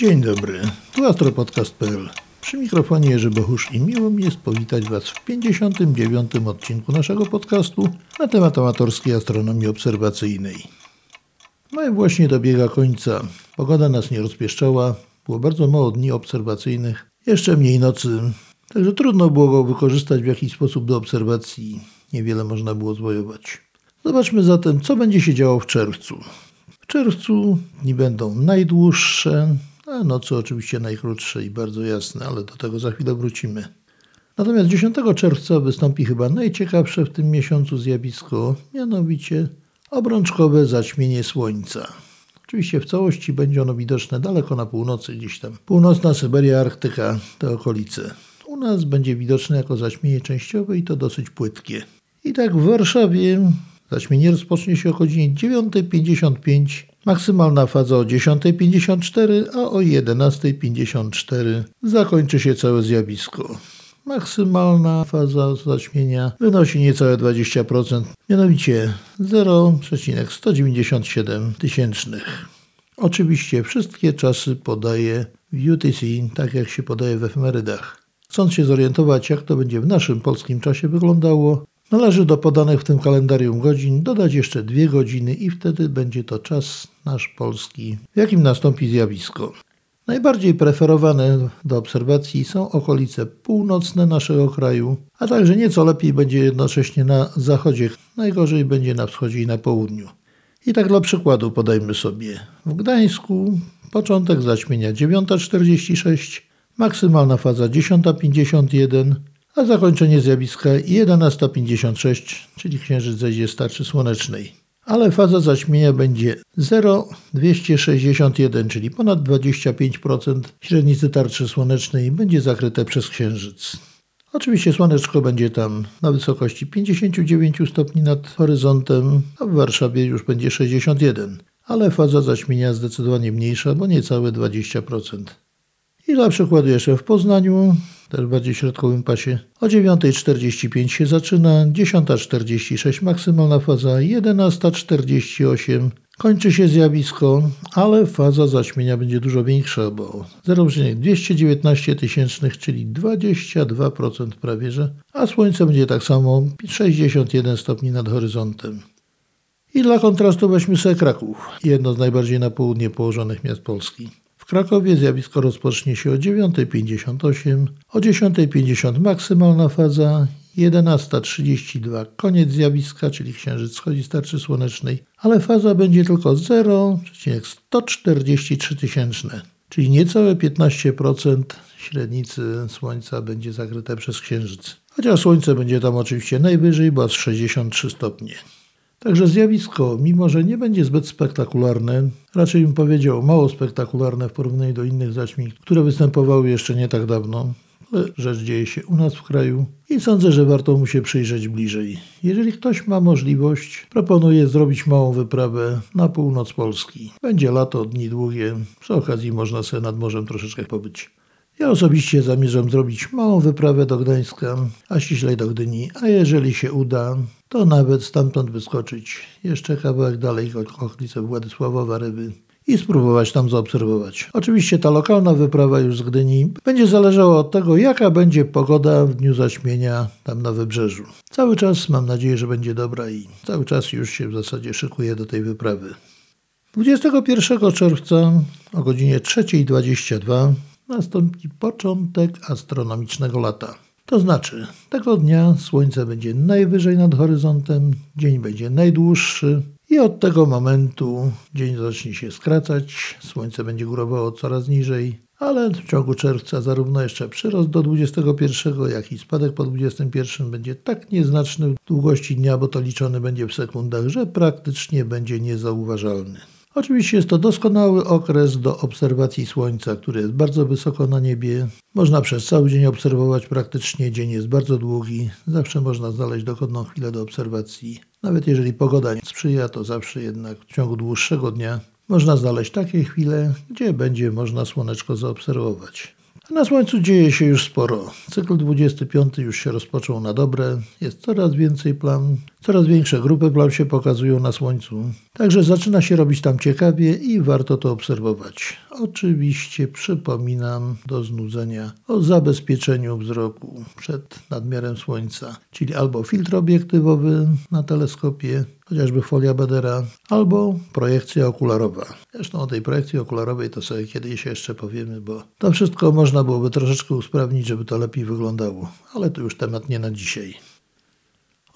Dzień dobry, tu astropodcast.pl. Przy mikrofonie Jerzy Bohusz i miło mi jest powitać Was w 59. odcinku naszego podcastu na temat amatorskiej astronomii obserwacyjnej. Maj właśnie dobiega końca. Pogoda nas nie rozpieszczała, było bardzo mało dni obserwacyjnych, jeszcze mniej nocy, także trudno było go wykorzystać w jakiś sposób do obserwacji. Niewiele można było zwojować. Zobaczmy zatem, co będzie się działo w czerwcu. W czerwcu dni będą najdłuższe, a noce oczywiście najkrótsze i bardzo jasne, ale do tego za chwilę wrócimy. Natomiast 10 czerwca wystąpi chyba najciekawsze w tym miesiącu zjawisko, mianowicie obrączkowe zaćmienie Słońca. Oczywiście w całości będzie ono widoczne daleko na północy, gdzieś tam. Północna Syberia, Arktyka, te okolice. U nas będzie widoczne jako zaćmienie częściowe i to dosyć płytkie. I tak w Warszawie zaćmienie rozpocznie się o godzinie 9.55, maksymalna faza o 10.54, a o 11.54 zakończy się całe zjawisko. Maksymalna faza zaćmienia wynosi niecałe 20%, mianowicie 0,197 tysięcznych. Oczywiście wszystkie czasy podaje w UTC, tak jak się podaje w efemerydach. Chcąc się zorientować, jak to będzie w naszym polskim czasie wyglądało, należy do podanych w tym kalendarium godzin dodać jeszcze dwie godziny i wtedy będzie to czas nasz polski, w jakim nastąpi zjawisko. Najbardziej preferowane do obserwacji są okolice północne naszego kraju, a także nieco lepiej będzie jednocześnie na zachodzie, najgorzej będzie na wschodzie i na południu. I tak dla przykładu podajmy sobie. W Gdańsku początek zaćmienia 9.46, maksymalna faza 10.51, a zakończenie zjawiska 11.56, czyli księżyc zejdzie z tarczy słonecznej. Ale faza zaćmienia będzie 0,261, czyli ponad 25% średnicy tarczy słonecznej będzie zakryte przez księżyc. Oczywiście słoneczko będzie tam na wysokości 59 stopni nad horyzontem, a w Warszawie już będzie 61, ale faza zaćmienia zdecydowanie mniejsza, bo niecałe 20%. I dla przykładu jeszcze w Poznaniu, też bardziej środkowym pasie, o 9.45 się zaczyna, 10.46 maksymalna faza, 11.48 kończy się zjawisko, ale faza zaćmienia będzie dużo większa, bo 0,219 tysięcznych, czyli 22% prawie, że, a słońce będzie tak samo 61 stopni nad horyzontem. I dla kontrastu weźmy sobie Kraków, jedno z najbardziej na południe położonych miast Polski. Krakowie zjawisko rozpocznie się o 9.58, o 10.50 maksymalna faza, 11.32 koniec zjawiska, czyli księżyc schodzi z tarczy słonecznej, ale faza będzie tylko 0,143 tysięczne, czyli niecałe 15% średnicy Słońca będzie zakryte przez księżyc. Chociaż Słońce będzie tam oczywiście najwyżej, bo aż 63 stopnie. Także zjawisko, mimo że nie będzie zbyt spektakularne, raczej bym powiedział mało spektakularne w porównaniu do innych zaćmień, które występowały jeszcze nie tak dawno, ale rzecz dzieje się u nas w kraju i sądzę, że warto mu się przyjrzeć bliżej. Jeżeli ktoś ma możliwość, proponuję zrobić małą wyprawę na północ Polski. Będzie lato, dni długie, przy okazji można sobie nad morzem troszeczkę pobyć. Ja osobiście zamierzam zrobić małą wyprawę do Gdańska, a ściślej do Gdyni, a jeżeli się uda, to nawet stamtąd wyskoczyć jeszcze kawałek dalej, okolice Władysławowa Ryby i spróbować tam zaobserwować. Oczywiście ta lokalna wyprawa już z Gdyni będzie zależała od tego, jaka będzie pogoda w dniu zaćmienia tam na wybrzeżu. Cały czas mam nadzieję, że będzie dobra i cały czas już się w zasadzie szykuję do tej wyprawy. 21 czerwca o godzinie 3.22 nastąpi początek astronomicznego lata. To znaczy, tego dnia Słońce będzie najwyżej nad horyzontem, dzień będzie najdłuższy i od tego momentu dzień zacznie się skracać, Słońce będzie górowało coraz niżej, ale w ciągu czerwca zarówno jeszcze przyrost do 21, jak i spadek po 21 będzie tak nieznaczny w długości dnia, bo to liczony będzie w sekundach, że praktycznie będzie niezauważalny. Oczywiście jest to doskonały okres do obserwacji Słońca, które jest bardzo wysoko na niebie. Można przez cały dzień obserwować praktycznie, dzień jest bardzo długi, zawsze można znaleźć dochodną chwilę do obserwacji. Nawet jeżeli pogoda nie sprzyja, to zawsze jednak w ciągu dłuższego dnia można znaleźć takie chwile, gdzie będzie można słoneczko zaobserwować. Na Słońcu dzieje się już sporo. Cykl 25 już się rozpoczął na dobre, jest coraz więcej plam, Coraz większe grupy plam się pokazują na Słońcu. Także zaczyna się robić tam ciekawie i warto to obserwować. Oczywiście przypominam do znudzenia o zabezpieczeniu wzroku przed nadmiarem Słońca, czyli albo filtr obiektywowy na teleskopie, chociażby folia Badera, albo projekcja okularowa. Zresztą o tej projekcji okularowej to sobie kiedyś jeszcze powiemy, bo to wszystko można byłoby troszeczkę usprawnić, żeby to lepiej wyglądało, ale to już temat nie na dzisiaj.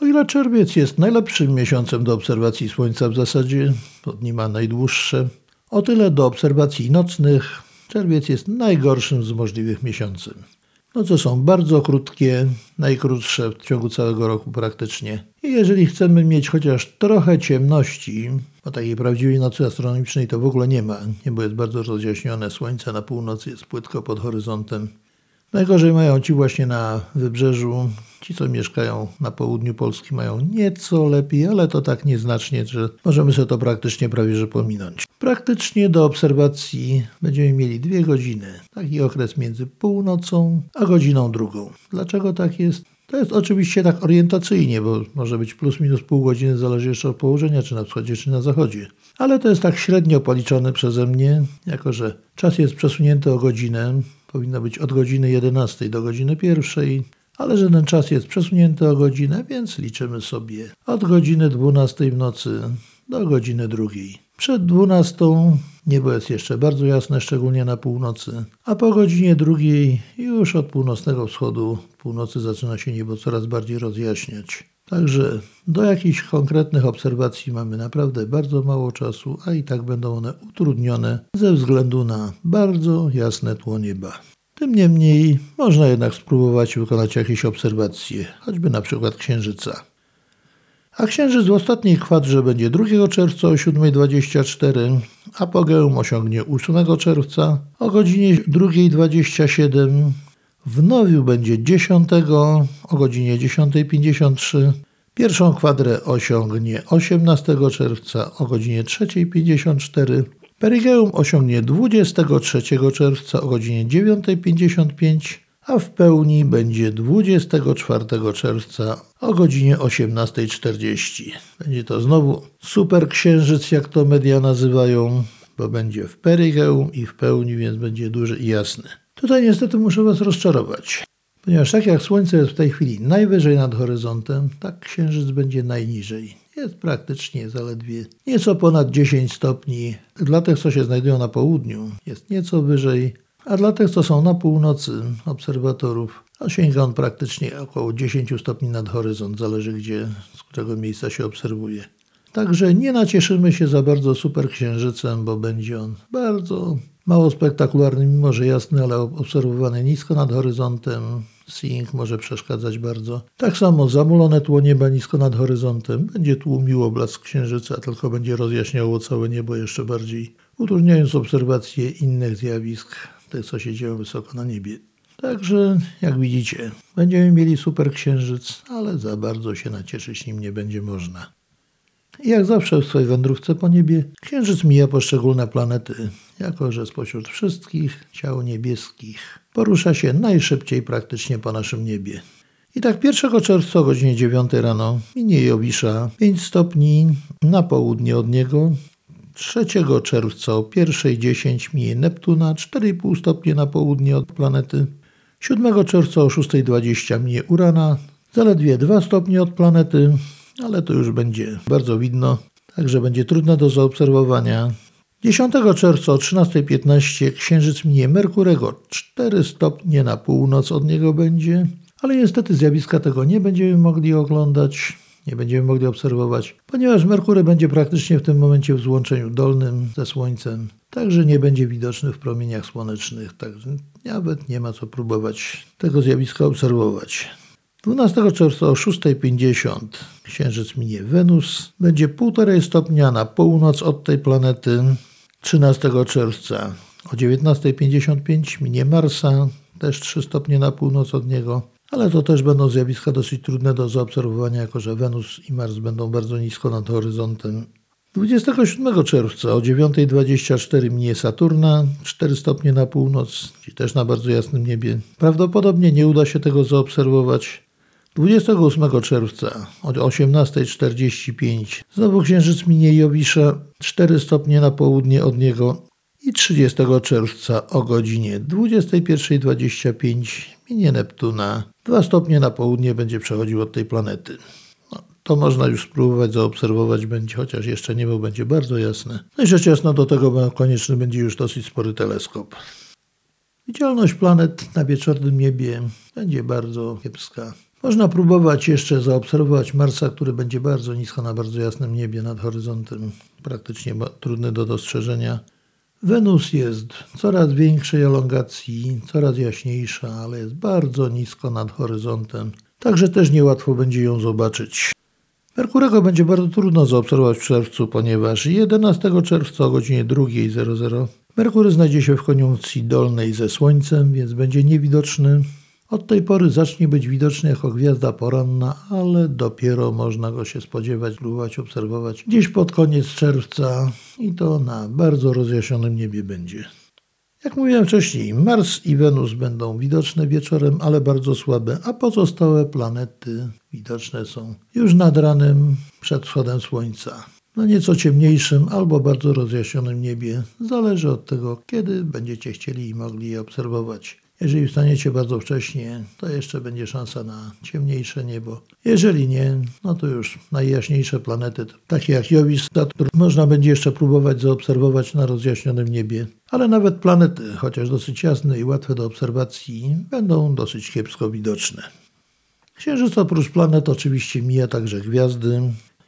O ile czerwiec jest najlepszym miesiącem do obserwacji Słońca w zasadzie, bo dni ma najdłuższe, o tyle do obserwacji nocnych czerwiec jest najgorszym z możliwych miesiącem. Noce są bardzo krótkie, najkrótsze w ciągu całego roku praktycznie. I jeżeli chcemy mieć chociaż trochę ciemności, bo takiej prawdziwej nocy astronomicznej to w ogóle nie ma, niebo jest bardzo rozjaśnione, słońce na północy jest płytko pod horyzontem, Najgorzej mają ci właśnie na wybrzeżu. Ci, co mieszkają na południu Polski, mają nieco lepiej, ale to tak nieznacznie, że możemy sobie to praktycznie prawie że pominąć. Praktycznie do obserwacji będziemy mieli dwie godziny. Taki okres między północą a godziną drugą. Dlaczego tak jest? To jest oczywiście tak orientacyjnie, bo może być plus minus pół godziny, zależy jeszcze od położenia, czy na wschodzie, czy na zachodzie. Ale to jest tak średnio policzone przeze mnie, jako że czas jest przesunięty o godzinę, powinno być od godziny 11 do godziny 1, ale że ten czas jest przesunięty o godzinę, więc liczymy sobie od godziny 12 w nocy do godziny 2. Przed 12 niebo jest jeszcze bardzo jasne, szczególnie na północy, a po godzinie 2 już od północnego wschodu północy zaczyna się niebo coraz bardziej rozjaśniać. Także do jakichś konkretnych obserwacji mamy naprawdę bardzo mało czasu, a i tak będą one utrudnione ze względu na bardzo jasne tło nieba. Tym niemniej można jednak spróbować wykonać jakieś obserwacje, choćby na przykład księżyca. A księżyc w ostatniej kwadrze będzie 2 czerwca o 7.24, apogeum osiągnie 8 czerwca o godzinie 2.27 w Nowiu będzie 10 o godzinie 10.53. Pierwszą kwadrę osiągnie 18 czerwca o godzinie 3.54. Perigeum osiągnie 23 czerwca o godzinie 9.55, a w pełni będzie 24 czerwca o godzinie 18.40. Będzie to znowu super księżyc, jak to media nazywają, bo będzie w perigeum i w pełni, więc będzie duży i jasny. Tutaj niestety muszę Was rozczarować. Ponieważ tak jak Słońce jest w tej chwili najwyżej nad horyzontem, tak Księżyc będzie najniżej. Jest praktycznie zaledwie nieco ponad 10 stopni. Dla tych, co się znajdują na południu, jest nieco wyżej, a dla tych, co są na północy obserwatorów, osiąga on praktycznie około 10 stopni nad horyzont, zależy gdzie, z którego miejsca się obserwuje. Także nie nacieszymy się za bardzo super księżycem, bo będzie on bardzo mało spektakularny, mimo że jasny, ale obserwowany nisko nad horyzontem. Seeing może przeszkadzać bardzo. Tak samo zamulone tło nieba nisko nad horyzontem będzie tłumiło blask księżyca, tylko będzie rozjaśniało całe niebo jeszcze bardziej, utrudniając obserwację innych zjawisk, tych co się dzieją wysoko na niebie. Także, jak widzicie, będziemy mieli super księżyc, ale za bardzo się nacieszyć nim nie będzie można. Jak zawsze w swojej wędrówce po niebie, Księżyc mija poszczególne planety, jako że spośród wszystkich ciał niebieskich porusza się najszybciej praktycznie po naszym niebie. I tak 1 czerwca o godzinie 9 rano minie Jowisza 5 stopni na południe od niego. 3 czerwca o 1.10 minie Neptuna 4,5 stopnie na południe od planety. 7 czerwca o 6.20 minie Urana zaledwie 2 stopnie od planety ale to już będzie bardzo widno, także będzie trudne do zaobserwowania. 10 czerwca o 13.15 księżyc minie Merkurego, 4 stopnie na północ od niego będzie, ale niestety zjawiska tego nie będziemy mogli oglądać, nie będziemy mogli obserwować, ponieważ Merkury będzie praktycznie w tym momencie w złączeniu dolnym ze Słońcem, także nie będzie widoczny w promieniach słonecznych, także nawet nie ma co próbować tego zjawiska obserwować. 12 czerwca o 6.50 Księżyc minie Wenus. Będzie 1,5 stopnia na północ od tej planety. 13 czerwca o 19.55 minie Marsa. Też 3 stopnie na północ od niego. Ale to też będą zjawiska dosyć trudne do zaobserwowania, jako że Wenus i Mars będą bardzo nisko nad horyzontem. 27 czerwca o 9.24 minie Saturna, 4 stopnie na północ, czyli też na bardzo jasnym niebie. Prawdopodobnie nie uda się tego zaobserwować. 28 czerwca o 18.45 znowu księżyc minie Jowisza 4 stopnie na południe od niego i 30 czerwca o godzinie 21.25 minie Neptuna 2 stopnie na południe będzie przechodził od tej planety. No, to można już spróbować zaobserwować będzie, chociaż jeszcze niebo będzie bardzo jasne. No i rzecz jasna do tego konieczny będzie już dosyć spory teleskop. Widzialność planet na wieczornym niebie będzie bardzo kiepska. Można próbować jeszcze zaobserwować Marsa, który będzie bardzo nisko na bardzo jasnym niebie nad horyzontem, praktycznie trudny do dostrzeżenia. Wenus jest coraz większej elongacji, coraz jaśniejsza, ale jest bardzo nisko nad horyzontem, także też niełatwo będzie ją zobaczyć. Merkurego będzie bardzo trudno zaobserwować w czerwcu, ponieważ 11 czerwca o godzinie 2.00 Merkury znajdzie się w koniunkcji dolnej ze Słońcem, więc będzie niewidoczny. Od tej pory zacznie być widoczny jako gwiazda poranna, ale dopiero można go się spodziewać, próbować obserwować gdzieś pod koniec czerwca i to na bardzo rozjaśnionym niebie będzie. Jak mówiłem wcześniej, Mars i Wenus będą widoczne wieczorem, ale bardzo słabe, a pozostałe planety widoczne są już nad ranem przed wschodem Słońca na nieco ciemniejszym albo bardzo rozjaśnionym niebie. Zależy od tego, kiedy będziecie chcieli i mogli je obserwować. Jeżeli wstaniecie bardzo wcześnie, to jeszcze będzie szansa na ciemniejsze niebo. Jeżeli nie, no to już najjaśniejsze planety, takie jak Jowisz, Saturn, można będzie jeszcze próbować zaobserwować na rozjaśnionym niebie. Ale nawet planety, chociaż dosyć jasne i łatwe do obserwacji, będą dosyć kiepsko widoczne. Księżyc oprócz planet oczywiście mija także gwiazdy.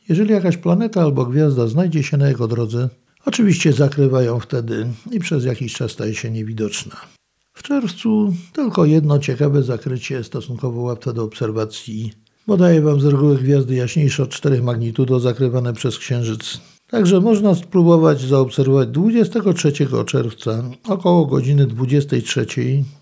Jeżeli jakaś planeta albo gwiazda znajdzie się na jego drodze, oczywiście zakrywa ją wtedy i przez jakiś czas staje się niewidoczna. W czerwcu tylko jedno ciekawe zakrycie stosunkowo łatwe do obserwacji, bo daje Wam z reguły gwiazdy jaśniejsze od 4 magnitudo zakrywane przez Księżyc. Także można spróbować zaobserwować 23 czerwca około godziny 23,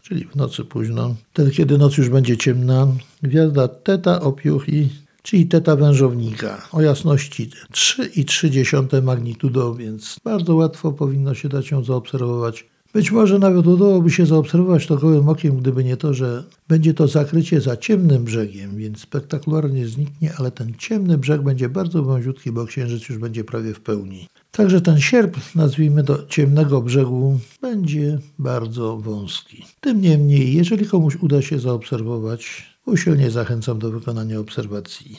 czyli w nocy późno, wtedy kiedy noc już będzie ciemna, gwiazda Teta Opjuchi czyli teta wężownika o jasności 3,3 magnitudo, więc bardzo łatwo powinno się dać ją zaobserwować. Być może nawet udałoby się zaobserwować to gołym okiem, gdyby nie to, że będzie to zakrycie za ciemnym brzegiem, więc spektakularnie zniknie, ale ten ciemny brzeg będzie bardzo wąziutki, bo księżyc już będzie prawie w pełni. Także ten sierp, nazwijmy to ciemnego brzegu, będzie bardzo wąski. Tym niemniej, jeżeli komuś uda się zaobserwować Usilnie zachęcam do wykonania obserwacji.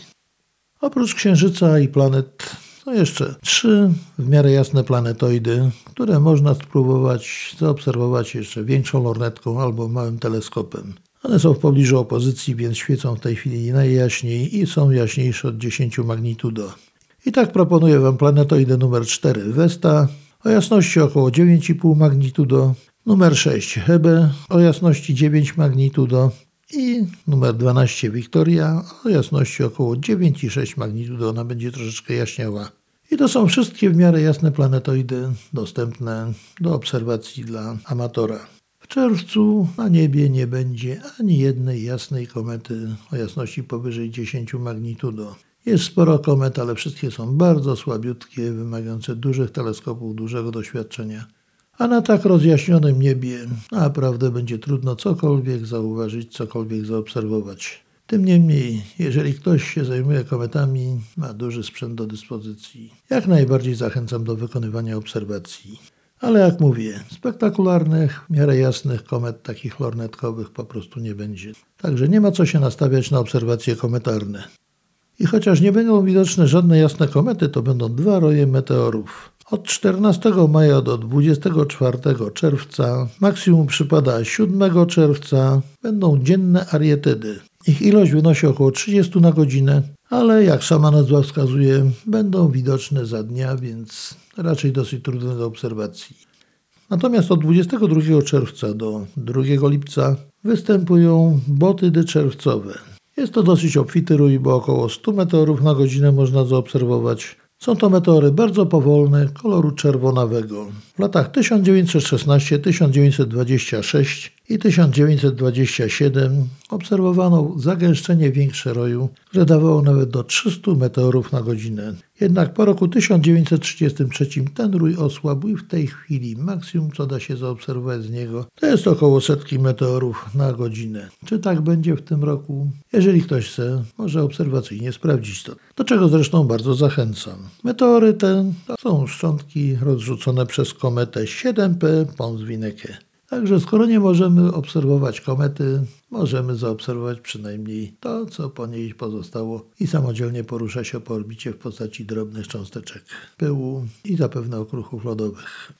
Oprócz Księżyca i planet są jeszcze trzy w miarę jasne planetoidy, które można spróbować zaobserwować jeszcze większą lornetką albo małym teleskopem. One są w pobliżu opozycji, więc świecą w tej chwili najjaśniej i są jaśniejsze od 10 magnitudo. I tak proponuję Wam planetoidę numer 4 Vesta o jasności około 9,5 magnitudo, numer 6 Hebe o jasności 9 magnitudo, i numer 12 Victoria o jasności około 9,6 magnitudo. Ona będzie troszeczkę jaśniała. I to są wszystkie w miarę jasne planetoidy dostępne do obserwacji dla amatora. W czerwcu na niebie nie będzie ani jednej jasnej komety o jasności powyżej 10 magnitudo. Jest sporo komet, ale wszystkie są bardzo słabiutkie, wymagające dużych teleskopów, dużego doświadczenia. A na tak rozjaśnionym niebie naprawdę będzie trudno cokolwiek zauważyć, cokolwiek zaobserwować. Tym niemniej, jeżeli ktoś się zajmuje kometami, ma duży sprzęt do dyspozycji, jak najbardziej zachęcam do wykonywania obserwacji. Ale jak mówię, spektakularnych, w miarę jasnych komet takich lornetkowych po prostu nie będzie. Także nie ma co się nastawiać na obserwacje kometarne. I chociaż nie będą widoczne żadne jasne komety, to będą dwa roje meteorów. Od 14 maja do 24 czerwca, maksimum przypada 7 czerwca, będą dzienne arietydy. Ich ilość wynosi około 30 na godzinę, ale jak sama nazwa wskazuje, będą widoczne za dnia, więc raczej dosyć trudne do obserwacji. Natomiast od 22 czerwca do 2 lipca występują botydy czerwcowe. Jest to dosyć obfity rój, bo około 100 meteorów na godzinę można zaobserwować. Są to meteory bardzo powolne, koloru czerwonawego. W latach 1916-1926 i 1927 obserwowano zagęszczenie większe roju, które dawało nawet do 300 meteorów na godzinę. Jednak po roku 1933 ten rój osłabł i w tej chwili maksimum, co da się zaobserwować z niego, to jest około setki meteorów na godzinę. Czy tak będzie w tym roku? Jeżeli ktoś chce, może obserwacyjnie sprawdzić to. Do czego zresztą bardzo zachęcam. Meteory te są szczątki rozrzucone przez kometę 7P Pons-Winnecke. Także skoro nie możemy obserwować komety, możemy zaobserwować przynajmniej to, co po niej pozostało i samodzielnie porusza się po orbicie w postaci drobnych cząsteczek pyłu i zapewne okruchów lodowych.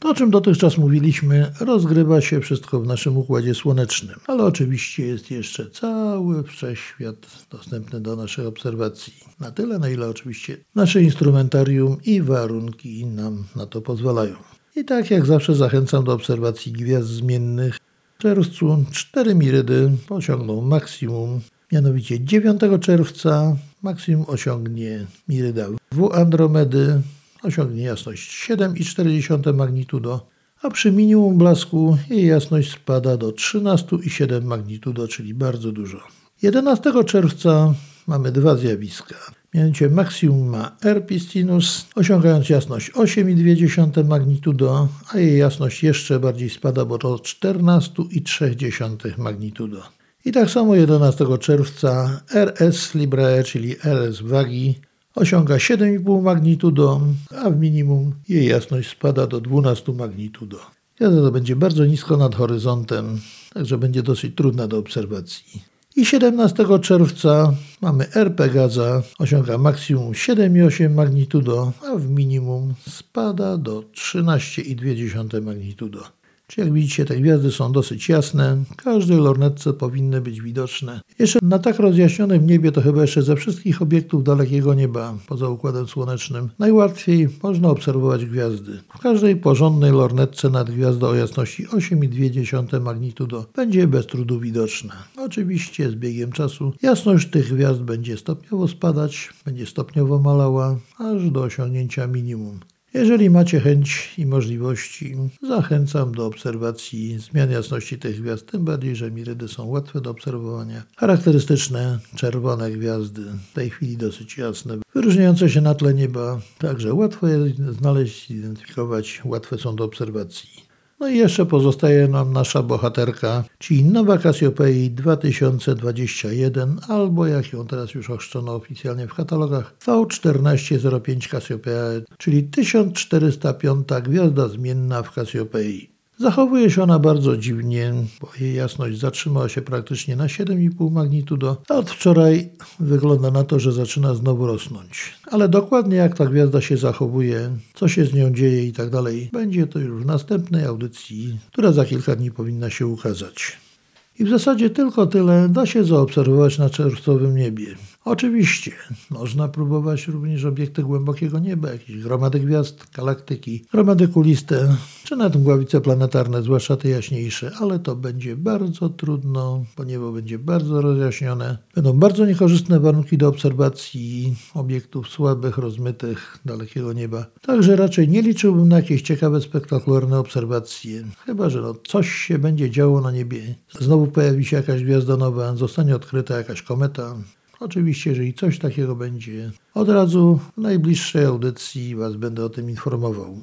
To, o czym dotychczas mówiliśmy, rozgrywa się wszystko w naszym układzie słonecznym, ale oczywiście jest jeszcze cały wszechświat dostępny do naszej obserwacji. Na tyle, na ile oczywiście nasze instrumentarium i warunki nam na to pozwalają. I tak jak zawsze zachęcam do obserwacji gwiazd zmiennych. W czerwcu cztery mirydy osiągną maksimum, mianowicie 9 czerwca maksimum osiągnie miryda W Andromedy, osiągnie jasność 7,4 magnitudo, a przy minimum blasku jej jasność spada do 13,7 magnitudo, czyli bardzo dużo. 11 czerwca mamy dwa zjawiska. Mianowicie maksimum ma R Pistinus, osiągając jasność 8,2 magnitudo, a jej jasność jeszcze bardziej spada, bo to 14,3 magnitudo. I tak samo 11 czerwca RS Librae, czyli RS Wagi, osiąga 7,5 magnitudo, a w minimum jej jasność spada do 12 magnitudo. Gwiazda będzie bardzo nisko nad horyzontem, także będzie dosyć trudna do obserwacji. I 17 czerwca mamy R Pegaza, osiąga maksimum 7,8 magnitudo, a w minimum spada do 13,2 magnitudo. Czy jak widzicie, te gwiazdy są dosyć jasne, każdej lornetce powinny być widoczne. Jeszcze na tak rozjaśnionym niebie to chyba jeszcze ze wszystkich obiektów dalekiego nieba, poza Układem Słonecznym, najłatwiej można obserwować gwiazdy. W każdej porządnej lornetce nad gwiazdą o jasności 8,2 magnitudo będzie bez trudu widoczna. Oczywiście z biegiem czasu jasność tych gwiazd będzie stopniowo spadać, będzie stopniowo malała, aż do osiągnięcia minimum. Jeżeli macie chęć i możliwości, zachęcam do obserwacji. Zmian jasności tych gwiazd, tym bardziej, że mirydy są łatwe do obserwowania. Charakterystyczne czerwone gwiazdy, w tej chwili dosyć jasne, wyróżniające się na tle nieba, także łatwo je znaleźć, identyfikować, łatwe są do obserwacji. No i jeszcze pozostaje nam nasza bohaterka, czyli nowa Cassiopeia 2021, albo jak ją teraz już ochrzczono oficjalnie w katalogach, V1405 Cassiopeia, czyli 1405 gwiazda zmienna w Cassiopeii. Zachowuje się ona bardzo dziwnie, bo jej jasność zatrzymała się praktycznie na 7,5 magnitudo, a od wczoraj wygląda na to, że zaczyna znowu rosnąć. Ale dokładnie jak ta gwiazda się zachowuje, co się z nią dzieje i tak dalej, będzie to już w następnej audycji, która za kilka dni powinna się ukazać. I w zasadzie tylko tyle da się zaobserwować na czerwcowym niebie. Oczywiście, można próbować również obiekty głębokiego nieba, jakieś gromady gwiazd, galaktyki, gromady kuliste, czy nawet mgławice planetarne, zwłaszcza te jaśniejsze, ale to będzie bardzo trudno, bo niebo będzie bardzo rozjaśnione. Będą bardzo niekorzystne warunki do obserwacji obiektów słabych, rozmytych, dalekiego nieba. Także raczej nie liczyłbym na jakieś ciekawe, spektakularne obserwacje. Chyba, że no coś się będzie działo na niebie. Znowu pojawi się jakaś gwiazda nowa, zostanie odkryta jakaś kometa, Oczywiście, jeżeli coś takiego będzie, od razu w najbliższej audycji Was będę o tym informował.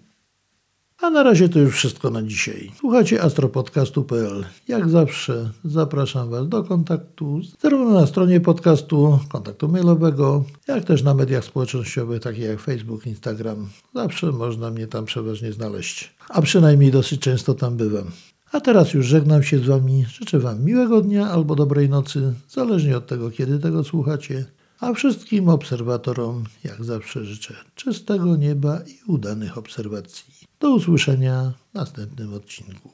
A na razie to już wszystko na dzisiaj. Słuchacie astropodcastu.pl. Jak zawsze zapraszam Was do kontaktu zarówno na stronie podcastu, kontaktu mailowego, jak też na mediach społecznościowych takich jak Facebook, Instagram. Zawsze można mnie tam przeważnie znaleźć, a przynajmniej dosyć często tam bywam. A teraz już żegnam się z Wami. Życzę Wam miłego dnia albo dobrej nocy, zależnie od tego, kiedy tego słuchacie. A wszystkim obserwatorom, jak zawsze, życzę czystego nieba i udanych obserwacji. Do usłyszenia w następnym odcinku.